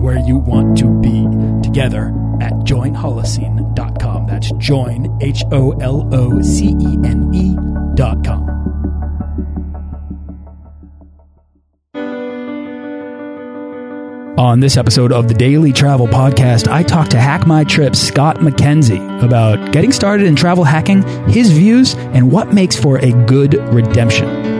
where you want to be together at joinholocene.com. That's join, H O L O C E N E.com. On this episode of the Daily Travel Podcast, I talked to Hack My Trip Scott McKenzie about getting started in travel hacking, his views, and what makes for a good redemption.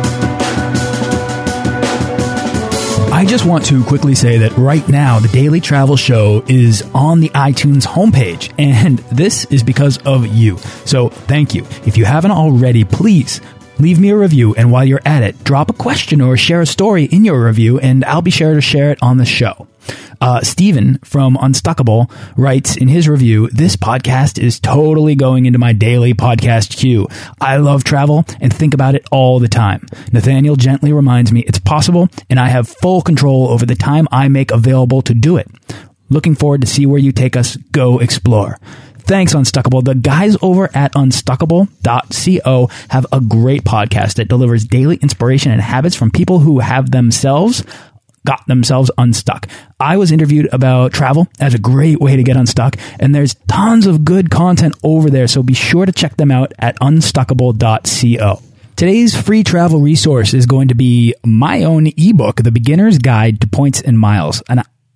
I just want to quickly say that right now, the Daily Travel Show is on the iTunes homepage, and this is because of you. So thank you. If you haven't already, please leave me a review, and while you're at it, drop a question or share a story in your review, and I'll be sure to share it on the show. Uh, Steven from Unstuckable writes in his review, this podcast is totally going into my daily podcast queue. I love travel and think about it all the time. Nathaniel gently reminds me it's possible and I have full control over the time I make available to do it. Looking forward to see where you take us. Go explore. Thanks, Unstuckable. The guys over at unstuckable.co have a great podcast that delivers daily inspiration and habits from people who have themselves got themselves unstuck. I was interviewed about travel as a great way to get unstuck, and there's tons of good content over there, so be sure to check them out at unstuckable.co. Today's free travel resource is going to be my own ebook, The Beginner's Guide to Points and Miles. And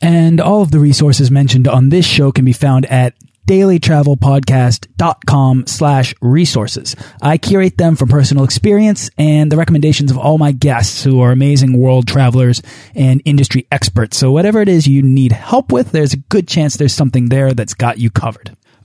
And all of the resources mentioned on this show can be found at dailytravelpodcast.com slash resources. I curate them from personal experience and the recommendations of all my guests who are amazing world travelers and industry experts. So whatever it is you need help with, there's a good chance there's something there that's got you covered.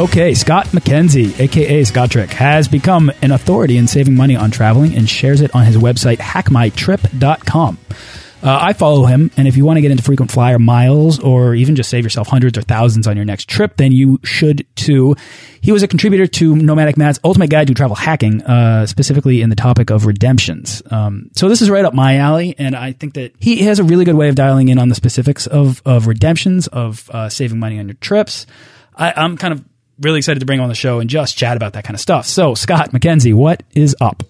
Okay, Scott McKenzie, aka Scott Trick, has become an authority in saving money on traveling and shares it on his website, hackmytrip.com. Uh, I follow him, and if you want to get into frequent flyer miles or even just save yourself hundreds or thousands on your next trip, then you should too. He was a contributor to Nomadic Matt's Ultimate Guide to Travel Hacking, uh, specifically in the topic of redemptions. Um, so this is right up my alley, and I think that he has a really good way of dialing in on the specifics of, of redemptions, of uh, saving money on your trips. I, I'm kind of really excited to bring on the show and just chat about that kind of stuff. So, Scott McKenzie, what is up?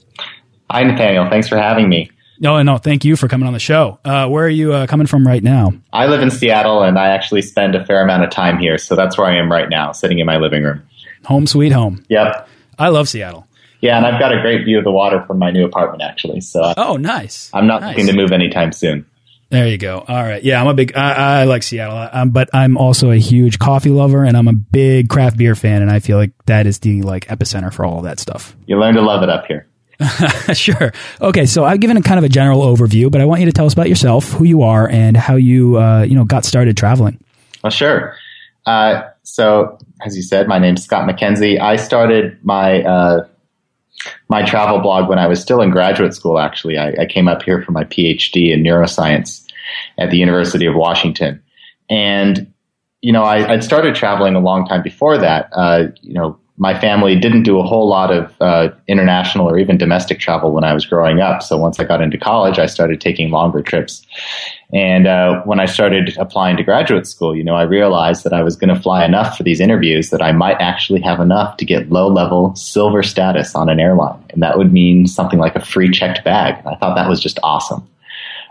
Hi, Nathaniel. Thanks for having me. No, no, thank you for coming on the show. Uh, where are you uh, coming from right now? I live in Seattle, and I actually spend a fair amount of time here, so that's where I am right now, sitting in my living room. Home sweet home. Yep. I love Seattle. Yeah, and I've got a great view of the water from my new apartment, actually. So, oh, nice. I'm not nice. looking to move anytime soon. There you go. All right. Yeah, I'm a big. I, I like Seattle, um, but I'm also a huge coffee lover, and I'm a big craft beer fan, and I feel like that is the like epicenter for all that stuff. You learn to love it up here. sure. Okay, so I've given a kind of a general overview, but I want you to tell us about yourself, who you are, and how you uh, you know got started traveling. Well, sure. Uh, so, as you said, my name's Scott McKenzie. I started my uh, my travel blog when I was still in graduate school. Actually, I, I came up here for my PhD in neuroscience at the University of Washington, and you know, I, would started traveling a long time before that. Uh, you know, my family didn't do a whole lot of uh, international or even domestic travel when I was growing up. So once I got into college, I started taking longer trips. And uh, when I started applying to graduate school, you know, I realized that I was going to fly enough for these interviews that I might actually have enough to get low level silver status on an airline. And that would mean something like a free checked bag. I thought that was just awesome.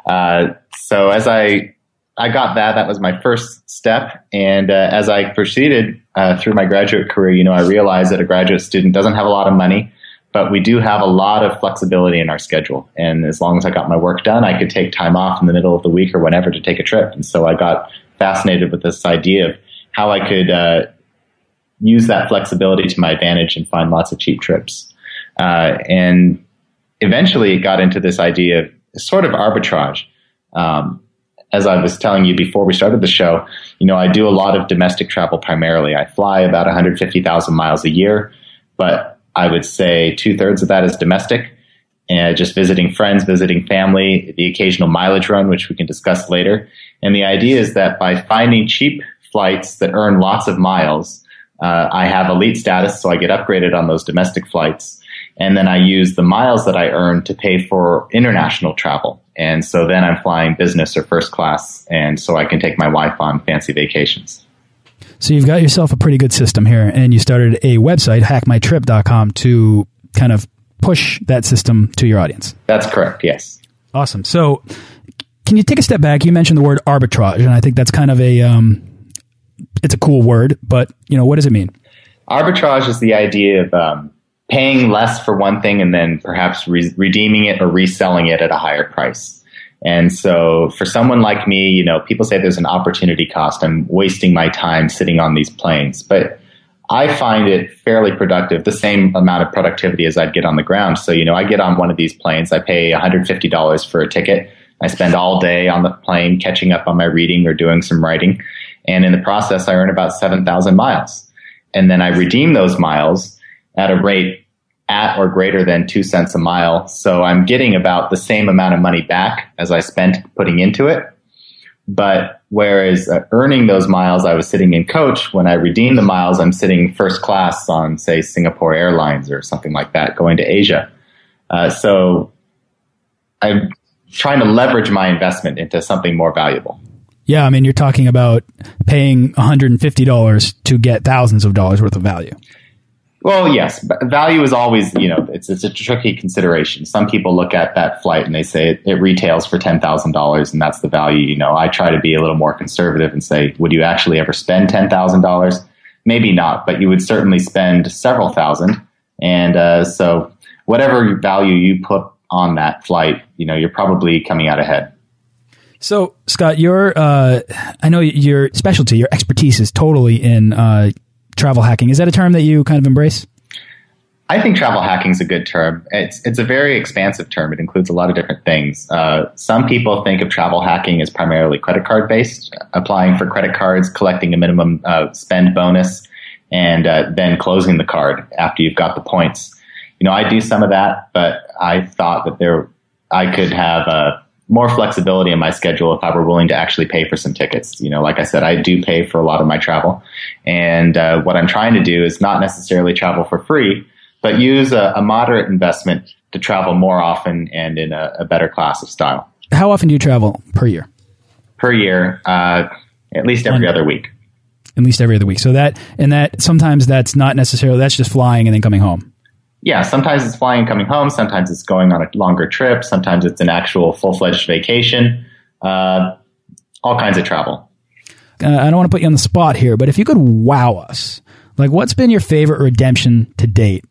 Uh, so as I I got that. That was my first step. And uh, as I proceeded uh, through my graduate career, you know, I realized that a graduate student doesn't have a lot of money, but we do have a lot of flexibility in our schedule. And as long as I got my work done, I could take time off in the middle of the week or whenever to take a trip. And so I got fascinated with this idea of how I could uh, use that flexibility to my advantage and find lots of cheap trips. Uh, and eventually it got into this idea of sort of arbitrage. Um, as I was telling you before we started the show, you know, I do a lot of domestic travel primarily. I fly about 150,000 miles a year, but I would say two thirds of that is domestic and just visiting friends, visiting family, the occasional mileage run, which we can discuss later. And the idea is that by finding cheap flights that earn lots of miles, uh, I have elite status, so I get upgraded on those domestic flights. And then I use the miles that I earn to pay for international travel. And so then I'm flying business or first class, and so I can take my wife on fancy vacations. So you've got yourself a pretty good system here, and you started a website, hackmytrip.com, to kind of push that system to your audience. That's correct, yes. Awesome. So can you take a step back? You mentioned the word arbitrage, and I think that's kind of a, um, it's a cool word, but, you know, what does it mean? Arbitrage is the idea of um, paying less for one thing and then perhaps re- redeeming it or reselling it at a higher price. And so for someone like me, you know, people say there's an opportunity cost. I'm wasting my time sitting on these planes, but I find it fairly productive, the same amount of productivity as I'd get on the ground. So, you know, I get on one of these planes, I pay $150 for a ticket. I spend all day on the plane catching up on my reading or doing some writing. And in the process, I earn about 7,000 miles. And then I redeem those miles at a rate at or greater than two cents a mile. So I'm getting about the same amount of money back as I spent putting into it. But whereas uh, earning those miles, I was sitting in coach. When I redeem the miles, I'm sitting first class on, say, Singapore Airlines or something like that, going to Asia. Uh, so I'm trying to leverage my investment into something more valuable. Yeah, I mean, you're talking about paying $150 to get thousands of dollars worth of value. Well, yes, value is always, you know, it's, it's a tricky consideration. Some people look at that flight and they say it, it retails for $10,000 and that's the value. You know, I try to be a little more conservative and say, would you actually ever spend $10,000? Maybe not, but you would certainly spend several thousand. And, uh, so whatever value you put on that flight, you know, you're probably coming out ahead. So, Scott, your, uh, I know your specialty, your expertise is totally in, uh, travel hacking. Is that a term that you kind of embrace? I think travel hacking is a good term. It's it's a very expansive term. It includes a lot of different things. Uh, some people think of travel hacking as primarily credit card based, applying for credit cards, collecting a minimum uh, spend bonus, and uh, then closing the card after you've got the points. You know, I do some of that, but I thought that there I could have a more flexibility in my schedule if I were willing to actually pay for some tickets. You know, like I said, I do pay for a lot of my travel. And uh, what I'm trying to do is not necessarily travel for free, but use a, a moderate investment to travel more often and in a, a, better class of style. How often do you travel per year? Per year, uh, at least every other week. At least every other week. So that, and that sometimes that's not necessarily, that's just flying and then coming home yeah, sometimes it's flying and coming home. Sometimes it's going on a longer trip. Sometimes it's an actual full fledged vacation. Uh, all kinds of travel. Uh, I don't want to put you on the spot here, but if you could wow us, like what's been your favorite redemption to date?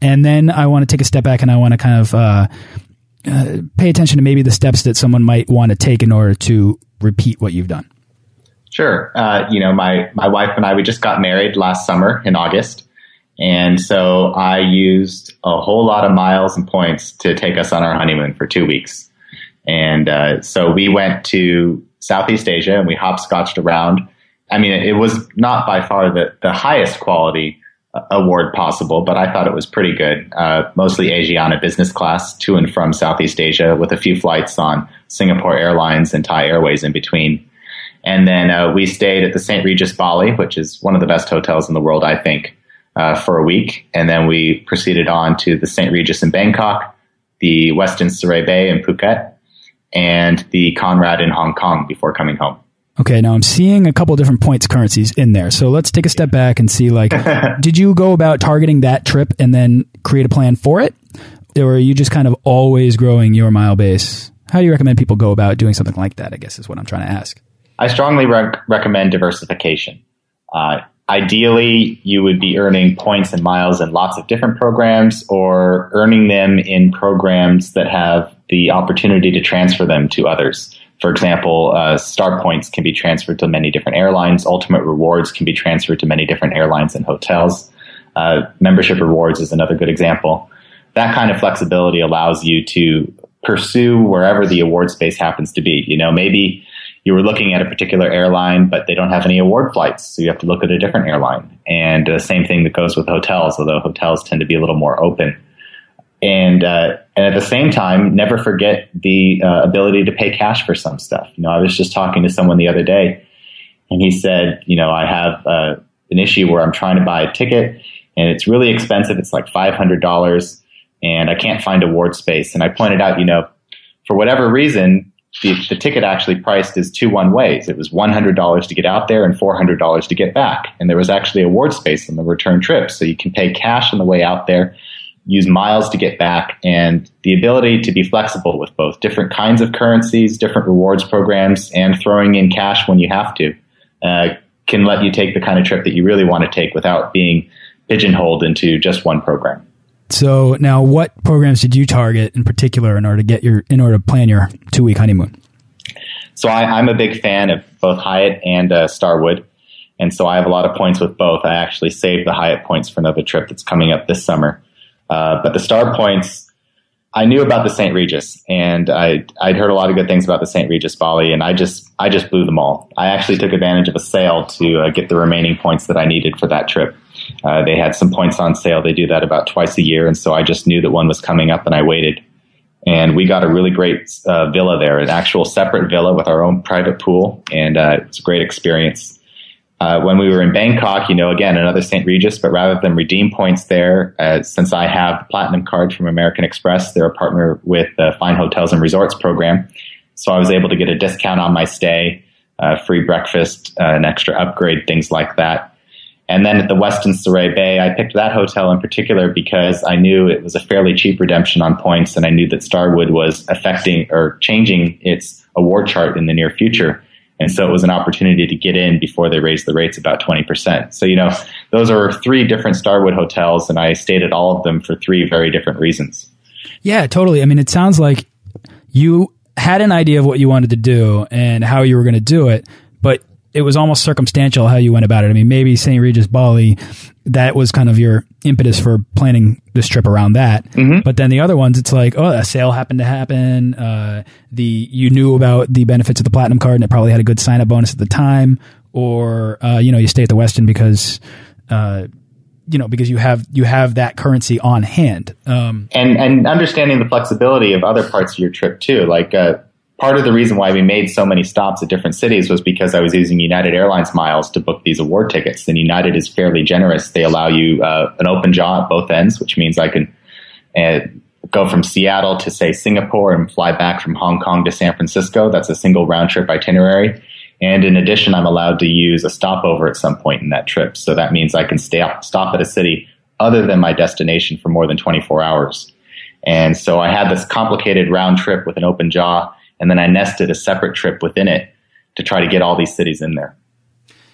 And then I want to take a step back and I want to kind of uh, uh, pay attention to maybe the steps that someone might want to take in order to repeat what you've done. Sure. Uh, you know, my, my wife and I, we just got married last summer in August. And so I used a whole lot of miles and points to take us on our honeymoon for two weeks. And uh, so we went to Southeast Asia and we hopscotched around. I mean, it was not by far the, the highest quality uh, award possible, but I thought it was pretty good. Uh, mostly Asiana business class to and from Southeast Asia with a few flights on Singapore Airlines and Thai Airways in between. And then uh, we stayed at the St. Regis Bali, which is one of the best hotels in the world, I think, uh, for a week. And then we proceeded on to the St. Regis in Bangkok, the Westin Siray Bay in Phuket, and the Conrad in Hong Kong before coming home. Okay, now I'm seeing a couple different points currencies in there. So let's take a step back and see like did you go about targeting that trip and then create a plan for it? Or are you just kind of always growing your mile base? How do you recommend people go about doing something like that? I guess is what I'm trying to ask. I strongly rec recommend diversification. Uh, ideally, you would be earning points and miles in lots of different programs or earning them in programs that have the opportunity to transfer them to others. For example, uh, star points can be transferred to many different airlines. Ultimate rewards can be transferred to many different airlines and hotels. Uh, membership rewards is another good example. That kind of flexibility allows you to pursue wherever the award space happens to be. You know, maybe you were looking at a particular airline, but they don't have any award flights, so you have to look at a different airline. And the uh, same thing that goes with hotels, although hotels tend to be a little more open and uh, and at the same time, never forget the uh, ability to pay cash for some stuff. You know, I was just talking to someone the other day, and he said, you know, I have uh, an issue where I'm trying to buy a ticket, and it's really expensive. It's like five hundred dollars, and I can't find award space. And I pointed out, you know, for whatever reason, the, the ticket actually priced as two one ways. It was one hundred dollars to get out there and four hundred dollars to get back, and there was actually award space on the return trip, so you can pay cash on the way out there use miles to get back, and the ability to be flexible with both different kinds of currencies, different rewards programs, and throwing in cash when you have to uh, can let you take the kind of trip that you really want to take without being pigeonholed into just one program. So now, what programs did you target in particular in order to get your in order to plan your two week honeymoon? So I, am a big fan of both Hyatt and uh, Starwood, and so I have a lot of points with both. I actually saved the Hyatt points for another trip that's coming up this summer. Uh, but the star points, I knew about the St. Regis, and I I'd heard a lot of good things about the St. Regis Bali, and I just I just blew them all. I actually took advantage of a sale to uh, get the remaining points that I needed for that trip. Uh, they had some points on sale. They do that about twice a year, and so I just knew that one was coming up, and I waited. And we got a really great uh, villa there, an actual separate villa with our own private pool, and uh, it's a great experience. Uh, when we were in Bangkok, you know, again, another St. Regis, but rather than redeem points there, uh, since I have the platinum card from American Express, they're a partner with the Fine Hotels and Resorts program. So I was able to get a discount on my stay, free breakfast, an extra upgrade, things like that. And then at the Westin Siray Bay, I picked that hotel in particular because I knew it was a fairly cheap redemption on points, and I knew that Starwood was affecting or changing its award chart in the near future. And so it was an opportunity to get in before they raised the rates about 20%. So, you know, those are three different Starwood hotels, and I stayed at all of them for three very different reasons. Yeah, totally. I mean, it sounds like you had an idea of what you wanted to do and how you were going to do it, but it was almost circumstantial how you went about it. I mean, maybe St. Regis Bali, that was kind of your impetus for planning this trip around that. Mm -hmm. But then the other ones, it's like, oh, a sale happened to happen. Uh, the you knew about the benefits of the platinum card, and it probably had a good sign up bonus at the time. Or uh, you know, you stay at the Westin because. Uh, you know, because you have you have that currency on hand, um, and and understanding the flexibility of other parts of your trip too. Like uh, part of the reason why we made so many stops at different cities was because I was using United Airlines miles to book these award tickets. And United is fairly generous. They allow you uh, an open jaw at both ends, which means I can uh, go from Seattle to, say, Singapore and fly back from Hong Kong to San Francisco. That's a single round trip itinerary. And in addition, I'm allowed to use a stopover at some point in that trip. So that means I can stay up, stop at a city other than my destination for more than 24 hours. And so I had this complicated round trip with an open jaw and then I nested a separate trip within it to try to get all these cities in there.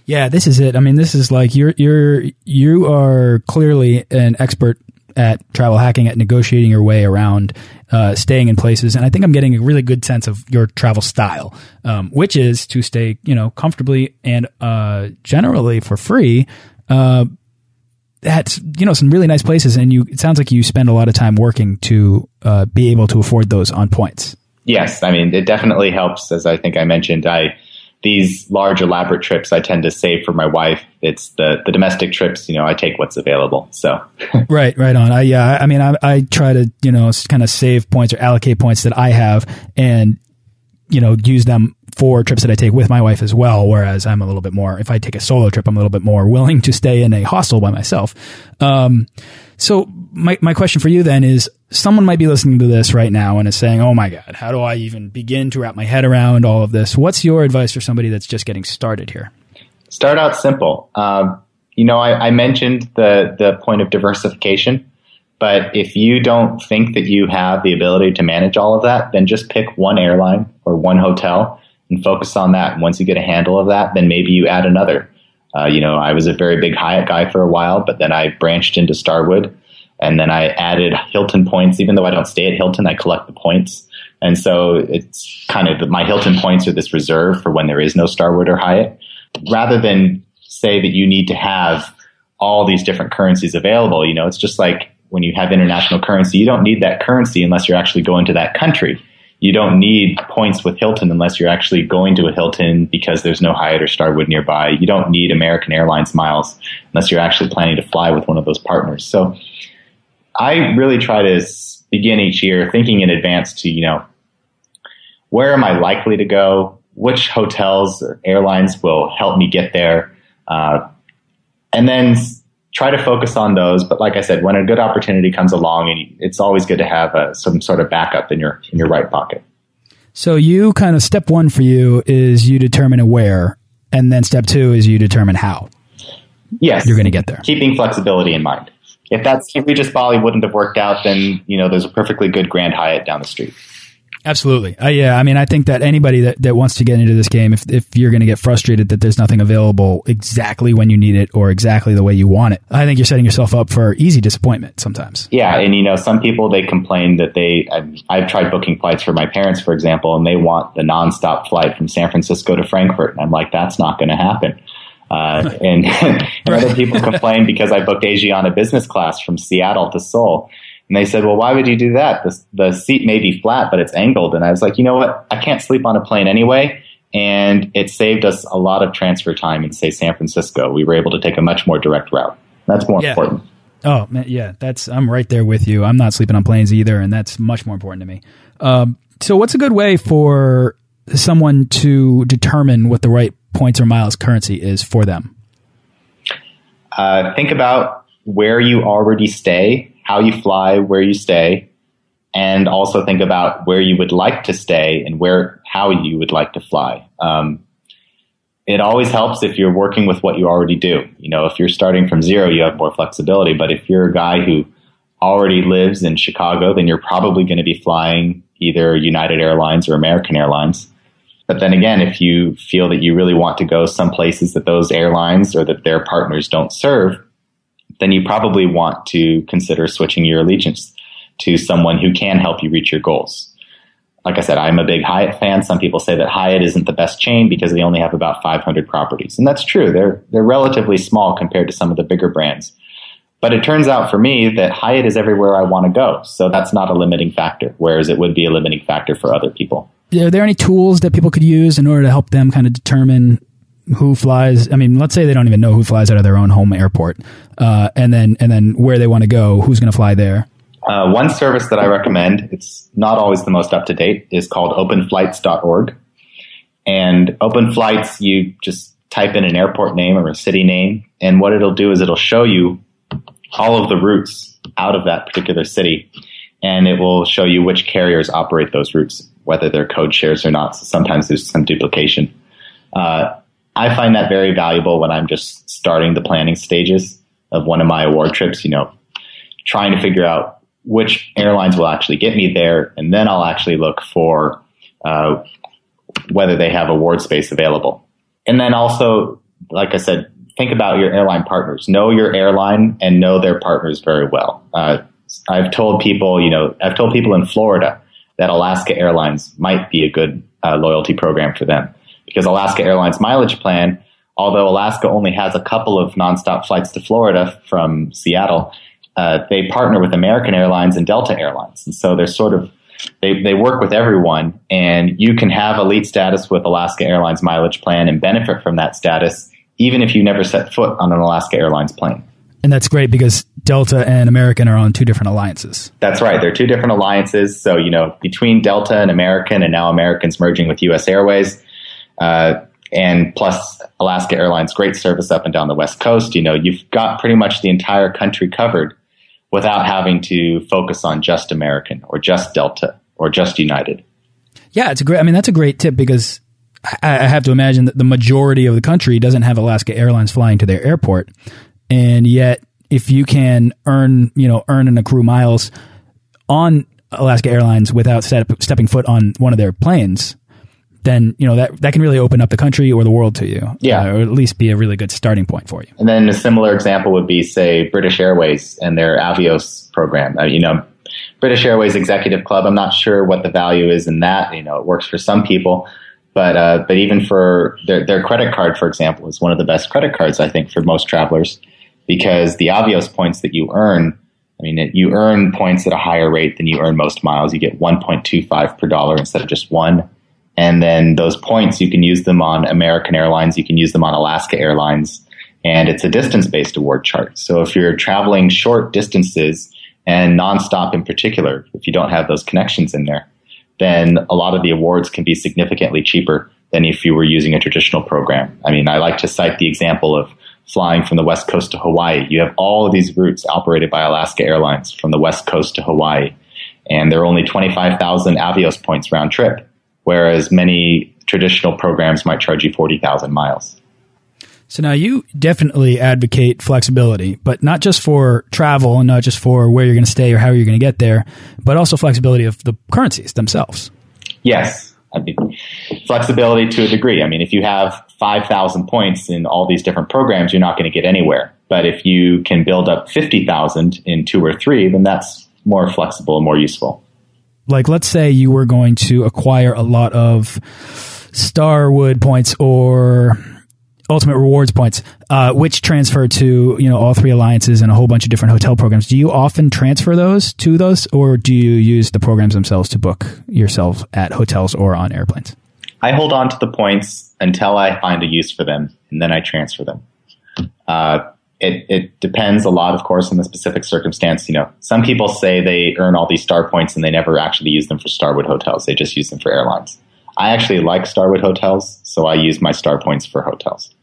Yeah, this is it. I mean, this is like you're you're you are clearly an expert at travel hacking, at negotiating your way around uh, staying in places, and I think I'm getting a really good sense of your travel style, um, which is to stay, you know, comfortably and uh, generally for free. Uh, at you know some really nice places, and you. It sounds like you spend a lot of time working to uh, be able to afford those on points. Yes, I mean it definitely helps. As I think I mentioned, I these large elaborate trips I tend to save for my wife. It's the the domestic trips, you know, I take what's available. So right, right on. I yeah, I mean, I, I try to you know kind of save points or allocate points that I have and you know use them for trips that I take with my wife as well. Whereas I'm a little bit more, if I take a solo trip, I'm a little bit more willing to stay in a hostel by myself. Um, so my, my question for you then is someone might be listening to this right now and is saying, Oh my God, how do I even begin to wrap my head around all of this? What's your advice for somebody that's just getting started here? Start out simple. Um, you know, I, I mentioned the, the point of diversification, but if you don't think that you have the ability to manage all of that, then just pick one airline or one hotel and focus on that. And once you get a handle of that, then maybe you add another. Uh, you know, I was a very big Hyatt guy for a while, but then I branched into Starwood and then I added Hilton points. Even though I don't stay at Hilton, I collect the points. And so it's kind of my Hilton points are this reserve for when there is no Starwood or Hyatt. Rather than say that you need to have all these different currencies available, you know, it's just like when you have international currency, you don't need that currency unless you're actually going to that country you don't need points with Hilton unless you're actually going to a Hilton because there's no Hyatt or Starwood nearby. You don't need American Airlines miles unless you're actually planning to fly with one of those partners. So I really try to begin each year thinking in advance to, you know, where am I likely to go? Which hotels airlines will help me get there? Uh, and then try to focus on those. But like I said, when a good opportunity comes along, and it's always good to have uh, some sort of backup in your in your right pocket. So you kind of step one for you is you determine where, and then step two is you determine how. Yes, you're going to get there. Keeping flexibility in mind. If that's if Regis Bali wouldn't have worked out, then you know there's a perfectly good Grand Hyatt down the street. Absolutely. Uh, yeah. I mean, I think that anybody that, that wants to get into this game, if, if you're going to get frustrated that there's nothing available exactly when you need it or exactly the way you want it, I think you're setting yourself up for easy disappointment sometimes. Yeah. And, you know, some people, they complain that they, I've, I've tried booking flights for my parents, for example, and they want the nonstop flight from San Francisco to Frankfurt. And I'm like, that's not going to happen. Uh, and, and other people complain because I booked Asiana business class from Seattle to Seoul. And they said, well, why would you do that? The, the seat may be flat, but it's angled. And I was like, you know what? I can't sleep on a plane anyway. And it saved us a lot of transfer time in, say, San Francisco. We were able to take a much more direct route. That's more yeah. important. Oh, man, yeah, that's, I'm right there with you. I'm not sleeping on planes either. And that's much more important to me. Um, so what's a good way for someone to determine what the right points or miles currency is for them? Uh, think about where you already stay how you fly, where you stay, and also think about where you would like to stay and where how you would like to fly. Um, it always helps if you're working with what you already do. You know, if you're starting from zero, you have more flexibility. But if you're a guy who already lives in Chicago, then you're probably going to be flying either United Airlines or American Airlines. But then again, if you feel that you really want to go some places that those airlines or that their partners don't serve, then you probably want to consider switching your allegiance to someone who can help you reach your goals. Like I said, I'm a big Hyatt fan. Some people say that Hyatt isn't the best chain because they only have about 500 properties. And that's true. They're, they're relatively small compared to some of the bigger brands. But it turns out for me that Hyatt is everywhere I want to go. So that's not a limiting factor, whereas it would be a limiting factor for other people. Are there any tools that people could use in order to help them kind of determine who flies. I mean, let's say they don't even know who flies out of their own home airport, uh, and then and then where they want to go, who's going to fly there. Uh, one service that I recommend, it's not always the most up to date, is called openflights.org. And Open Flights, you just type in an airport name or a city name, and what it'll do is it'll show you all of the routes out of that particular city, and it will show you which carriers operate those routes, whether they're code shares or not. So sometimes there's some duplication. Uh, I find that very valuable when I'm just starting the planning stages of one of my award trips, you know, trying to figure out which airlines will actually get me there. And then I'll actually look for uh, whether they have award space available. And then also, like I said, think about your airline partners. Know your airline and know their partners very well. Uh, I've told people, you know, I've told people in Florida that Alaska Airlines might be a good uh, loyalty program for them because Alaska Airlines mileage plan, although Alaska only has a couple of nonstop flights to Florida from Seattle, uh, they partner with American Airlines and Delta Airlines. And so they're sort of, they, they work with everyone and you can have elite status with Alaska Airlines mileage plan and benefit from that status even if you never set foot on an Alaska Airlines plane. And that's great because Delta and American are on two different alliances. That's right. They're two different alliances. So, you know, between Delta and American and now American's merging with US Airways, Uh, and plus Alaska Airlines, great service up and down the West Coast. You know, you've got pretty much the entire country covered without having to focus on just American or just Delta or just United. Yeah, it's a great. I mean, that's a great tip because I, I have to imagine that the majority of the country doesn't have Alaska Airlines flying to their airport, and yet if you can earn, you know, earn and accrue miles on Alaska Airlines without step, stepping foot on one of their planes, then you know that that can really open up the country or the world to you. Yeah, uh, or at least be a really good starting point for you. And then a similar example would be, say, British Airways and their Avios program. Uh, you know, British Airways Executive Club. I'm not sure what the value is in that. You know, it works for some people, but uh, but even for their their credit card, for example, is one of the best credit cards I think for most travelers because the Avios points that you earn. I mean, it, you earn points at a higher rate than you earn most miles. You get 1.25 per dollar instead of just one and then those points, you can use them on American Airlines, you can use them on Alaska Airlines, and it's a distance based award chart. So if you're traveling short distances and nonstop in particular, if you don't have those connections in there, then a lot of the awards can be significantly cheaper than if you were using a traditional program. I mean, I like to cite the example of flying from the West Coast to Hawaii. You have all of these routes operated by Alaska Airlines from the West Coast to Hawaii, and there are only 25,000 Avios points round trip whereas many traditional programs might charge you 40,000 miles. So now you definitely advocate flexibility, but not just for travel and not just for where you're going to stay or how you're going to get there, but also flexibility of the currencies themselves. Yes. I mean, flexibility to a degree. I mean, if you have 5,000 points in all these different programs, you're not going to get anywhere. But if you can build up 50,000 in two or three, then that's more flexible and more useful like let's say you were going to acquire a lot of Starwood points or Ultimate Rewards points, uh, which transfer to you know all three alliances and a whole bunch of different hotel programs. Do you often transfer those to those, or do you use the programs themselves to book yourself at hotels or on airplanes? I hold on to the points until I find a use for them, and then I transfer them. Uh, it, it depends a lot, of course, on the specific circumstance. You know, some people say they earn all these star points and they never actually use them for Starwood hotels. They just use them for airlines. I actually like Starwood hotels, so I use my star points for hotels.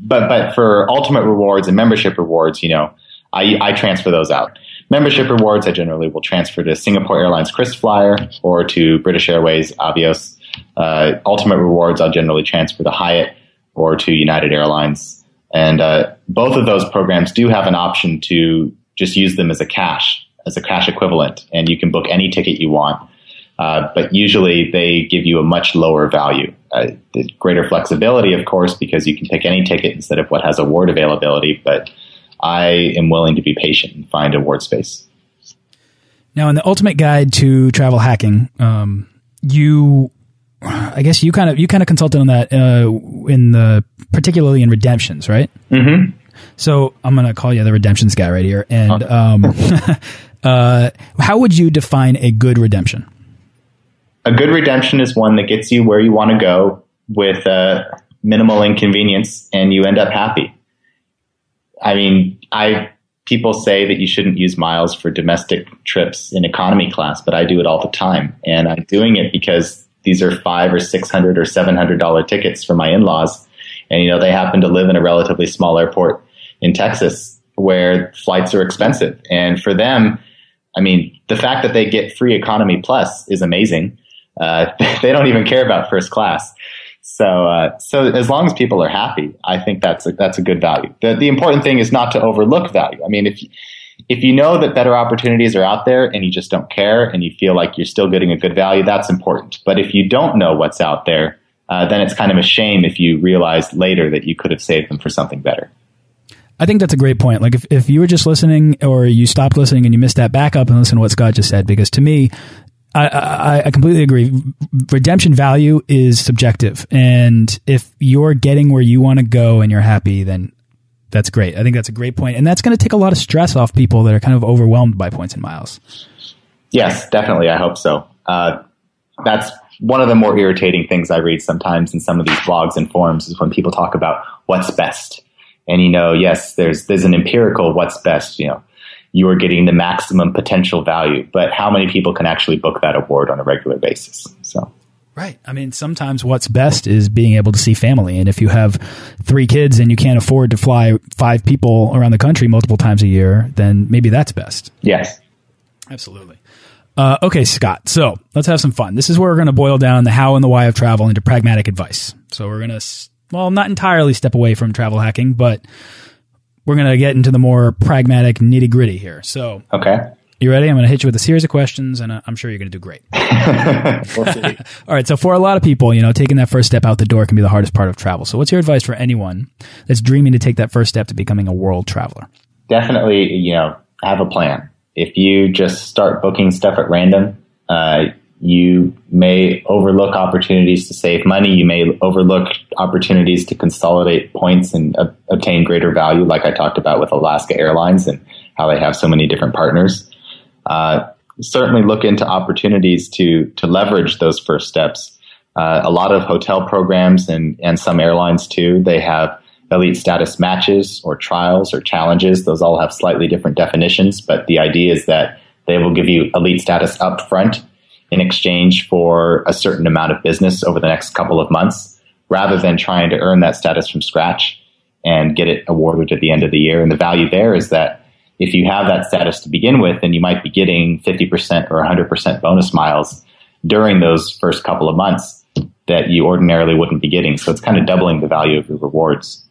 But but for ultimate rewards and membership rewards, you know, I, I transfer those out. Membership rewards, I generally will transfer to Singapore Airlines KrisFlyer or to British Airways Avios. Uh, ultimate rewards, I'll generally transfer to Hyatt or to United Airlines and uh, both of those programs do have an option to just use them as a cash, as a cash equivalent, and you can book any ticket you want. Uh, but usually they give you a much lower value. Uh, greater flexibility, of course, because you can pick any ticket instead of what has award availability. But I am willing to be patient and find award space. Now, in the ultimate guide to travel hacking, um, you I guess you kind of you kind of consulted on that uh, in the particularly in redemptions, right? Mm-hmm. So I'm going to call you the redemptions guy right here. And um, uh, how would you define a good redemption? A good redemption is one that gets you where you want to go with uh, minimal inconvenience, and you end up happy. I mean, I people say that you shouldn't use miles for domestic trips in economy class, but I do it all the time, and I'm doing it because these are five or six hundred or seven hundred dollar tickets for my in-laws, and you know they happen to live in a relatively small airport in Texas where flights are expensive, and for them, I mean, the fact that they get free economy plus is amazing. Uh, they don't even care about first class. So, uh, so as long as people are happy, I think that's a, that's a good value. The, the important thing is not to overlook value. I mean, if if you know that better opportunities are out there and you just don't care and you feel like you're still getting a good value, that's important. But if you don't know what's out there, uh, then it's kind of a shame if you realize later that you could have saved them for something better. I think that's a great point. Like if, if you were just listening or you stopped listening and you missed that, back up and listen to what Scott just said. Because to me, I, I, I completely agree. Redemption value is subjective. And if you're getting where you want to go and you're happy, then that's great. I think that's a great point, and that's going to take a lot of stress off people that are kind of overwhelmed by points and miles. Yes, definitely. I hope so. Uh, that's one of the more irritating things I read sometimes in some of these blogs and forums is when people talk about what's best. And you know, yes, there's there's an empirical what's best. You know, you are getting the maximum potential value, but how many people can actually book that award on a regular basis? So Right. I mean, sometimes what's best is being able to see family. And if you have three kids and you can't afford to fly five people around the country multiple times a year, then maybe that's best. Yes. Absolutely. Uh, okay, Scott. So let's have some fun. This is where we're going to boil down the how and the why of travel into pragmatic advice. So we're going to, well, not entirely step away from travel hacking, but we're going to get into the more pragmatic nitty gritty here. So, okay. You ready? I'm going to hit you with a series of questions, and uh, I'm sure you're going to do great. All right. So, for a lot of people, you know, taking that first step out the door can be the hardest part of travel. So, what's your advice for anyone that's dreaming to take that first step to becoming a world traveler? Definitely, you know, have a plan. If you just start booking stuff at random, uh, you may overlook opportunities to save money. You may overlook opportunities to consolidate points and uh, obtain greater value, like I talked about with Alaska Airlines and how they have so many different partners. Uh, certainly look into opportunities to to leverage those first steps. Uh, a lot of hotel programs and and some airlines too. They have elite status matches or trials or challenges. Those all have slightly different definitions, but the idea is that they will give you elite status up front in exchange for a certain amount of business over the next couple of months, rather than trying to earn that status from scratch and get it awarded at the end of the year. And the value there is that if you have that status to begin with, then you might be getting 50% or 100% bonus miles during those first couple of months that you ordinarily wouldn't be getting. So it's kind of doubling the value of your rewards.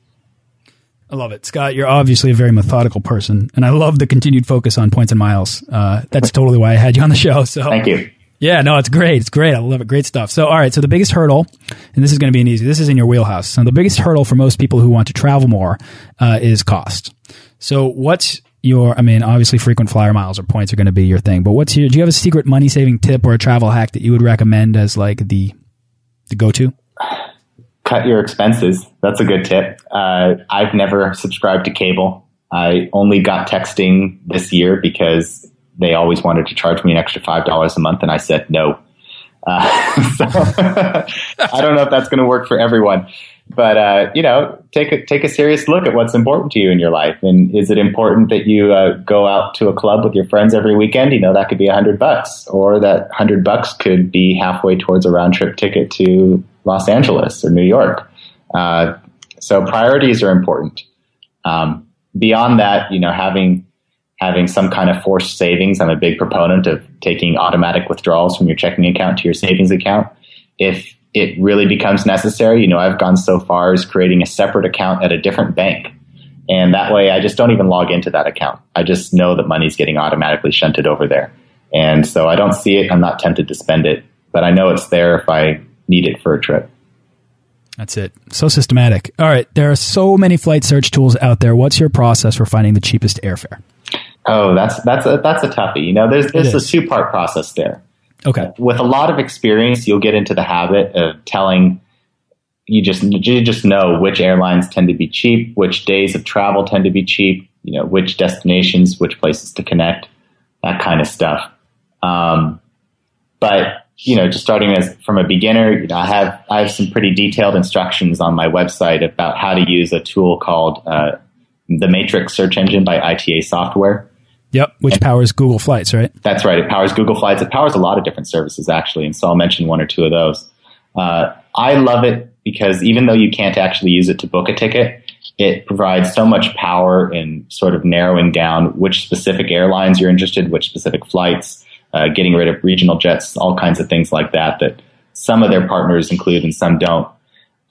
I love it. Scott, you're obviously a very methodical person, and I love the continued focus on points and miles. Uh, that's totally why I had you on the show. So Thank you. Yeah, no, it's great. It's great. I love it. Great stuff. So, all right. So the biggest hurdle, and this is going to be an easy, this is in your wheelhouse. So the biggest hurdle for most people who want to travel more uh, is cost. So what's your, I mean, obviously frequent flyer miles or points are going to be your thing, but what's your, do you have a secret money saving tip or a travel hack that you would recommend as like the, the go to? Cut your expenses. That's a good tip. Uh, I've never subscribed to cable. I only got texting this year because they always wanted to charge me an extra five dollars a month, and I said no. Uh, so I don't know if that's going to work for everyone, but uh, you know, take a take a serious look at what's important to you in your life, and is it important that you uh, go out to a club with your friends every weekend? You know, that could be a hundred bucks, or that hundred bucks could be halfway towards a round trip ticket to Los Angeles or New York. Uh, so priorities are important. Um, beyond that, you know, having having some kind of forced savings. I'm a big proponent of taking automatic withdrawals from your checking account to your savings account. If it really becomes necessary, you know, I've gone so far as creating a separate account at a different bank. And that way I just don't even log into that account. I just know that money's getting automatically shunted over there. And so I don't see it. I'm not tempted to spend it, but I know it's there if I need it for a trip. That's it. So systematic. All right. There are so many flight search tools out there. What's your process for finding the cheapest airfare? Oh, that's that's a that's a toughie. You know, there's there's a two part process there. Okay. With a lot of experience, you'll get into the habit of telling you just you just know which airlines tend to be cheap, which days of travel tend to be cheap, you know, which destinations, which places to connect, that kind of stuff. Um, but you know, just starting as from a beginner, you know, I have I have some pretty detailed instructions on my website about how to use a tool called uh, the Matrix search engine by ITA Software. Yep, which and powers Google Flights, right? That's right. It powers Google Flights. It powers a lot of different services, actually. And so I'll mention one or two of those. Uh, I love it because even though you can't actually use it to book a ticket, it provides so much power in sort of narrowing down which specific airlines you're interested, which specific flights, uh, getting rid of regional jets, all kinds of things like that, that some of their partners include and some don't.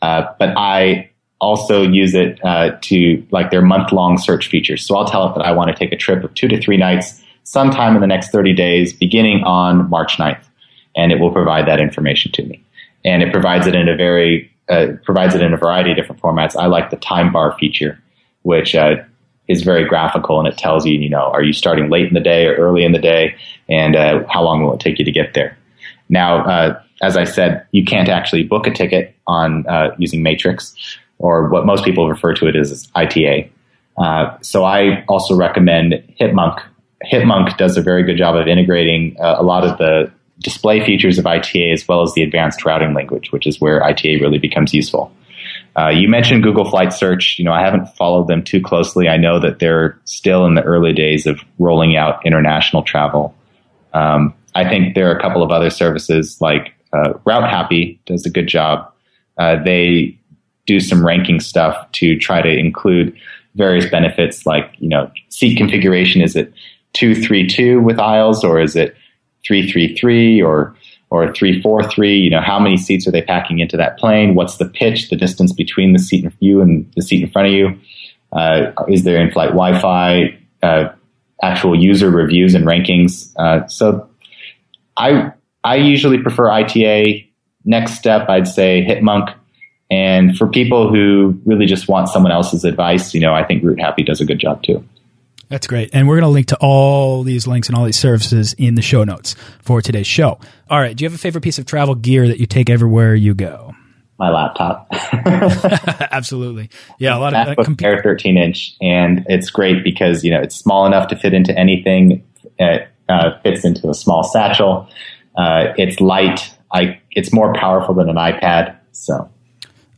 Uh, but I also use it uh, to like their month long search features. So I'll tell it that I want to take a trip of two to three nights sometime in the next 30 days, beginning on March 9th. And it will provide that information to me. And it provides it in a very, uh, provides it in a variety of different formats. I like the time bar feature, which uh, is very graphical and it tells you, you know, are you starting late in the day or early in the day? And uh, how long will it take you to get there? Now, uh, as I said, you can't actually book a ticket on uh, using Matrix or what most people refer to it as ITA. Uh, so I also recommend Hipmunk. Hipmunk does a very good job of integrating uh, a lot of the display features of ITA as well as the advanced routing language, which is where ITA really becomes useful. Uh, you mentioned Google Flight Search. You know, I haven't followed them too closely. I know that they're still in the early days of rolling out international travel. Um, I think there are a couple of other services like Uh, Routehappy does a good job. Uh, they do some ranking stuff to try to include various benefits like, you know, seat configuration. Is it 232 with aisles or is it 333 or or 343 you know how many seats are they packing into that plane? What's the pitch the distance between the seat in you and the seat in front of you? Uh, is there in-flight wi-fi uh, actual user reviews and rankings? Uh, so i i usually prefer ita next step i'd say Hipmunk and for people who really just want someone else's advice you know i think Routehappy does a good job too that's great. And we're going to link to all these links and all these services in the show notes for today's show. All right. Do you have a favorite piece of travel gear that you take everywhere you go? My laptop. Absolutely. Yeah. A lot of uh, Air 13 inch. And it's great because, you know, it's small enough to fit into anything. It uh, fits into a small satchel. Uh, it's light. I, it's more powerful than an iPad. So.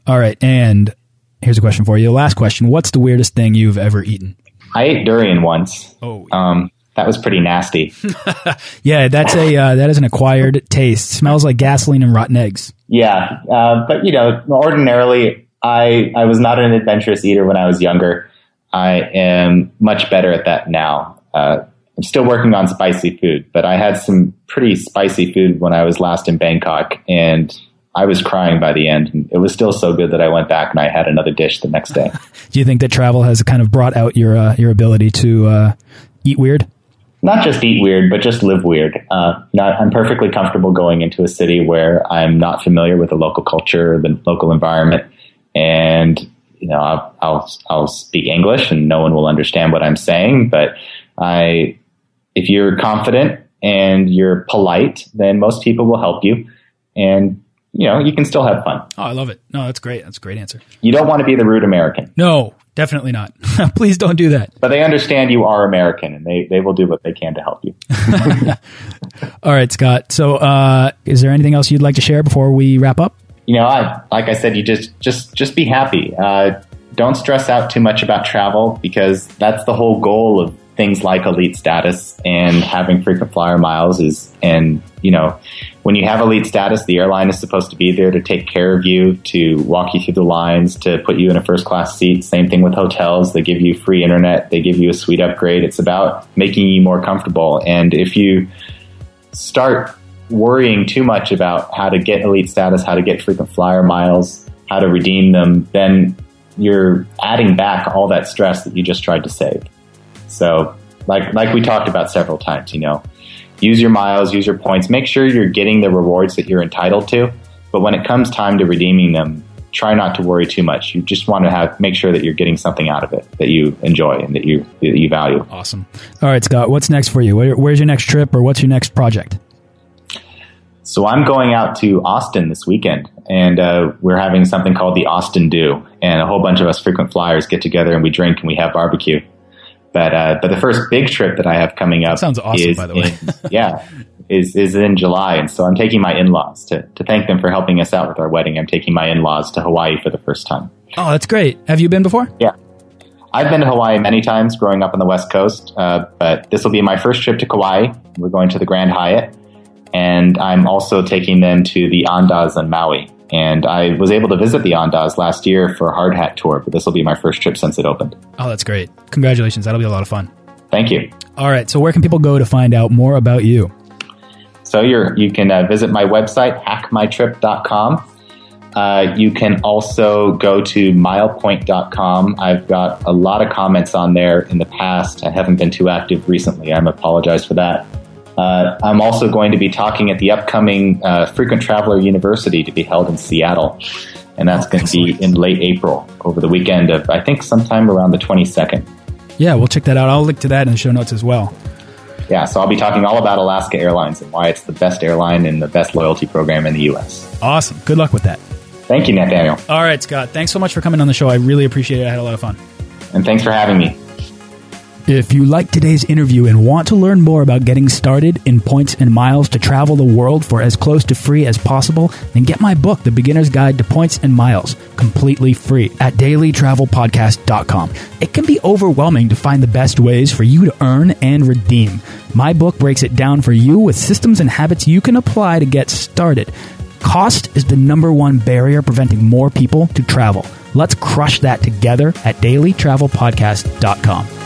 All right. And here's a question for you. Last question. What's the weirdest thing you've ever eaten? I ate durian once. Oh, um, that was pretty nasty. yeah, that's a uh, that is an acquired taste. Smells like gasoline and rotten eggs. Yeah, uh, but you know, ordinarily, I I was not an adventurous eater when I was younger. I am much better at that now. Uh, I'm still working on spicy food, but I had some pretty spicy food when I was last in Bangkok, and I was crying by the end. It was still so good that I went back and I had another dish the next day. Do you think that travel has kind of brought out your uh, your ability to uh, eat weird? Not just eat weird, but just live weird. Uh, not, I'm perfectly comfortable going into a city where I'm not familiar with the local culture, or the local environment, and you know I'll, I'll I'll speak English and no one will understand what I'm saying. But I, if you're confident and you're polite, then most people will help you. And you know, you can still have fun. Oh, I love it. No, that's great. That's a great answer. You don't want to be the rude American. No, definitely not. Please don't do that. But they understand you are American and they, they will do what they can to help you. All right, Scott. So, uh, is there anything else you'd like to share before we wrap up? You know, I, like I said, you just, just, just be happy. Uh, don't stress out too much about travel because that's the whole goal of things like elite status and having frequent flyer miles is, and, you know, when you have elite status, the airline is supposed to be there to take care of you, to walk you through the lines, to put you in a first class seat. Same thing with hotels. They give you free internet. They give you a suite upgrade. It's about making you more comfortable. And if you start worrying too much about how to get elite status, how to get frequent flyer miles, how to redeem them, then you're adding back all that stress that you just tried to save. So, like like we talked about several times, you know, use your miles, use your points, make sure you're getting the rewards that you're entitled to. But when it comes time to redeeming them, try not to worry too much. You just want to have make sure that you're getting something out of it that you enjoy and that you that you value. Awesome. All right, Scott, what's next for you? Where, where's your next trip, or what's your next project? So I'm going out to Austin this weekend, and uh, we're having something called the Austin Do, and a whole bunch of us frequent flyers get together and we drink and we have barbecue. But uh, but the first big trip that I have coming up that sounds awesome. by the way, in, yeah, is is in July, and so I'm taking my in laws to to thank them for helping us out with our wedding. I'm taking my in laws to Hawaii for the first time. Oh, that's great. Have you been before? Yeah. I've been to Hawaii many times growing up on the West Coast, uh, but this will be my first trip to Kauai. We're going to the Grand Hyatt, and I'm also taking them to the Andaz on Maui. And I was able to visit the Andaz last year for a hard hat tour, but this will be my first trip since it opened. Oh, that's great. Congratulations. That'll be a lot of fun. Thank you. All right. So, where can people go to find out more about you? So, you're, you can uh, visit my website, hackmytrip.com. Uh, you can also go to milepoint.com. I've got a lot of comments on there in the past. I haven't been too active recently. I apologize for that. Uh, I'm also going to be talking at the upcoming uh, Frequent Traveler University to be held in Seattle. And that's going to be in late April over the weekend of, I think, sometime around the 22nd. Yeah, we'll check that out. I'll link to that in the show notes as well. Yeah, so I'll be talking all about Alaska Airlines and why it's the best airline and the best loyalty program in the U.S. Awesome. Good luck with that. Thank you, Nathaniel. All right, Scott. Thanks so much for coming on the show. I really appreciate it. I had a lot of fun. And thanks for having me. If you like today's interview and want to learn more about getting started in points and miles to travel the world for as close to free as possible, then get my book, The Beginner's Guide to Points and Miles, completely free at dailytravelpodcast.com. It can be overwhelming to find the best ways for you to earn and redeem. My book breaks it down for you with systems and habits you can apply to get started. Cost is the number one barrier preventing more people to travel. Let's crush that together at dailytravelpodcast.com.